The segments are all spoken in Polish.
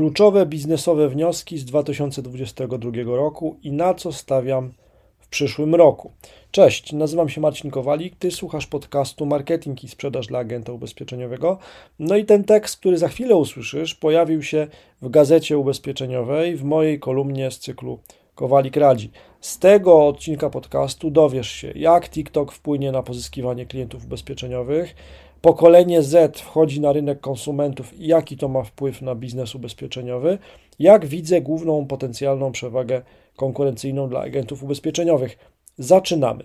kluczowe biznesowe wnioski z 2022 roku i na co stawiam w przyszłym roku. Cześć, nazywam się Marcin Kowalik, ty słuchasz podcastu Marketing i Sprzedaż dla Agenta Ubezpieczeniowego. No i ten tekst, który za chwilę usłyszysz, pojawił się w gazecie ubezpieczeniowej w mojej kolumnie z cyklu Kowalik radzi. Z tego odcinka podcastu dowiesz się, jak TikTok wpłynie na pozyskiwanie klientów ubezpieczeniowych, pokolenie Z wchodzi na rynek konsumentów i jaki to ma wpływ na biznes ubezpieczeniowy, jak widzę główną potencjalną przewagę konkurencyjną dla agentów ubezpieczeniowych. Zaczynamy.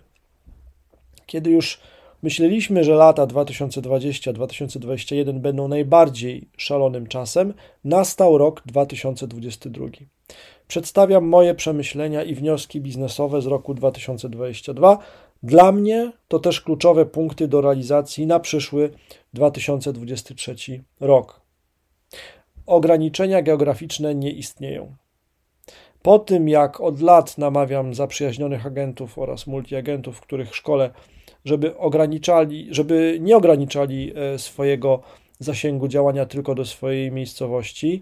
Kiedy już myśleliśmy, że lata 2020-2021 będą najbardziej szalonym czasem, nastał rok 2022. Przedstawiam moje przemyślenia i wnioski biznesowe z roku 2022. Dla mnie to też kluczowe punkty do realizacji na przyszły 2023 rok. Ograniczenia geograficzne nie istnieją. Po tym, jak od lat namawiam zaprzyjaźnionych agentów oraz multiagentów, których szkole, żeby, ograniczali, żeby nie ograniczali e, swojego zasięgu działania tylko do swojej miejscowości,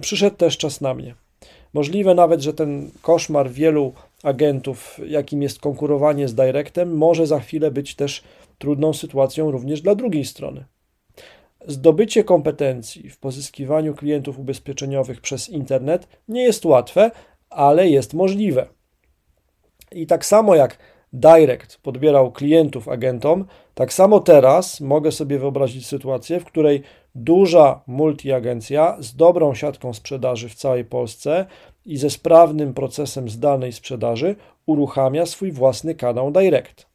przyszedł też czas na mnie. Możliwe nawet, że ten koszmar wielu agentów, jakim jest konkurowanie z Directem, może za chwilę być też trudną sytuacją również dla drugiej strony. Zdobycie kompetencji w pozyskiwaniu klientów ubezpieczeniowych przez internet nie jest łatwe, ale jest możliwe. I tak samo jak Direct podbierał klientów agentom, tak samo teraz mogę sobie wyobrazić sytuację, w której duża multiagencja z dobrą siatką sprzedaży w całej Polsce i ze sprawnym procesem zdalnej sprzedaży uruchamia swój własny kanał Direct.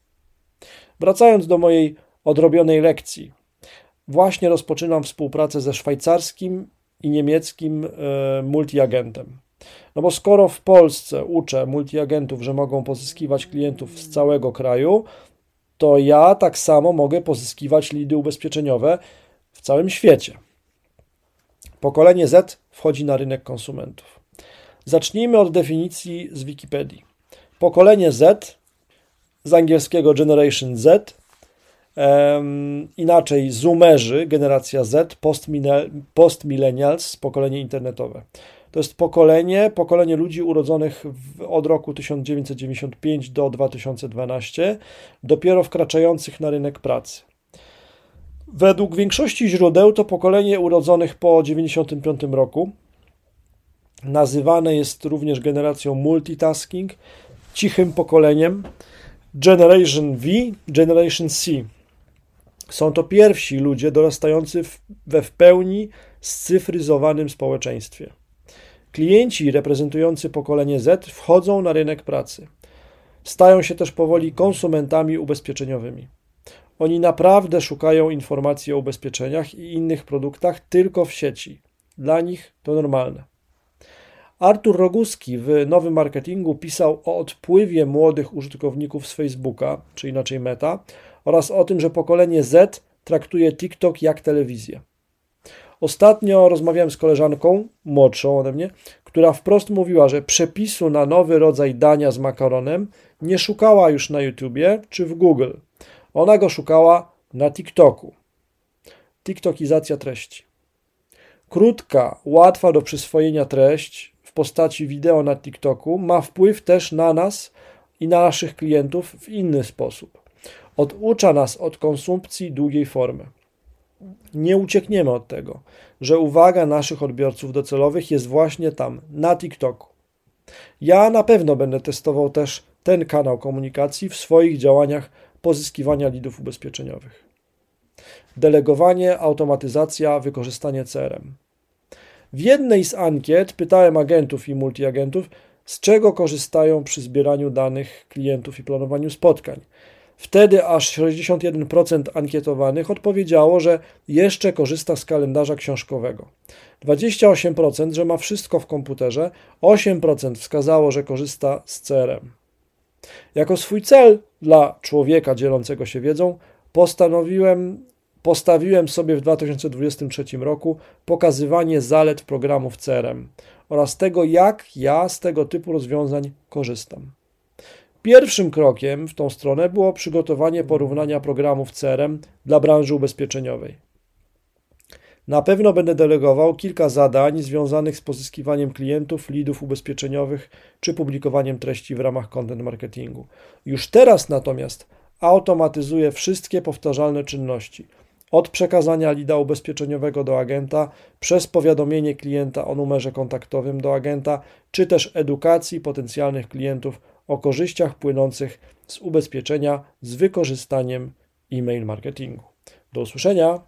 Wracając do mojej odrobionej lekcji, właśnie rozpoczynam współpracę ze szwajcarskim i niemieckim e, multiagentem. No bo skoro w Polsce uczę multiagentów, że mogą pozyskiwać klientów z całego kraju, to ja tak samo mogę pozyskiwać lidy ubezpieczeniowe w całym świecie. Pokolenie Z wchodzi na rynek konsumentów. Zacznijmy od definicji z Wikipedii. Pokolenie Z, z angielskiego Generation Z, um, inaczej Zoomerzy, generacja Z, postmillennials, pokolenie internetowe. To jest pokolenie, pokolenie ludzi urodzonych w, od roku 1995 do 2012, dopiero wkraczających na rynek pracy. Według większości źródeł to pokolenie urodzonych po 1995 roku. Nazywane jest również generacją multitasking, cichym pokoleniem. Generation V, Generation C. Są to pierwsi ludzie dorastający w, we w pełni scyfryzowanym społeczeństwie. Klienci reprezentujący pokolenie Z wchodzą na rynek pracy. Stają się też powoli konsumentami ubezpieczeniowymi. Oni naprawdę szukają informacji o ubezpieczeniach i innych produktach tylko w sieci. Dla nich to normalne. Artur Roguski w Nowym Marketingu pisał o odpływie młodych użytkowników z Facebooka, czy inaczej Meta, oraz o tym, że pokolenie Z traktuje TikTok jak telewizję. Ostatnio rozmawiałem z koleżanką, młodszą ode mnie, która wprost mówiła, że przepisu na nowy rodzaj dania z makaronem nie szukała już na YouTubie czy w Google. Ona go szukała na TikToku. TikTokizacja treści. Krótka, łatwa do przyswojenia treść postaci wideo na TikToku ma wpływ też na nas i na naszych klientów w inny sposób. Oducza nas od konsumpcji długiej formy. Nie uciekniemy od tego, że uwaga naszych odbiorców docelowych jest właśnie tam, na TikToku. Ja na pewno będę testował też ten kanał komunikacji w swoich działaniach pozyskiwania lidów ubezpieczeniowych. Delegowanie, automatyzacja, wykorzystanie CRM. W jednej z ankiet pytałem agentów i multiagentów, z czego korzystają przy zbieraniu danych klientów i planowaniu spotkań. Wtedy aż 61% ankietowanych odpowiedziało, że jeszcze korzysta z kalendarza książkowego. 28%, że ma wszystko w komputerze, 8% wskazało, że korzysta z CRM. Jako swój cel dla człowieka dzielącego się wiedzą postanowiłem, postawiłem sobie w 2023 roku pokazywanie zalet programów CRM oraz tego, jak ja z tego typu rozwiązań korzystam. Pierwszym krokiem w tą stronę było przygotowanie porównania programów CRM dla branży ubezpieczeniowej. Na pewno będę delegował kilka zadań związanych z pozyskiwaniem klientów, leadów ubezpieczeniowych czy publikowaniem treści w ramach content marketingu. Już teraz natomiast automatyzuję wszystkie powtarzalne czynności. Od przekazania lida ubezpieczeniowego do agenta, przez powiadomienie klienta o numerze kontaktowym do agenta, czy też edukacji potencjalnych klientów o korzyściach płynących z ubezpieczenia z wykorzystaniem e-mail marketingu. Do usłyszenia.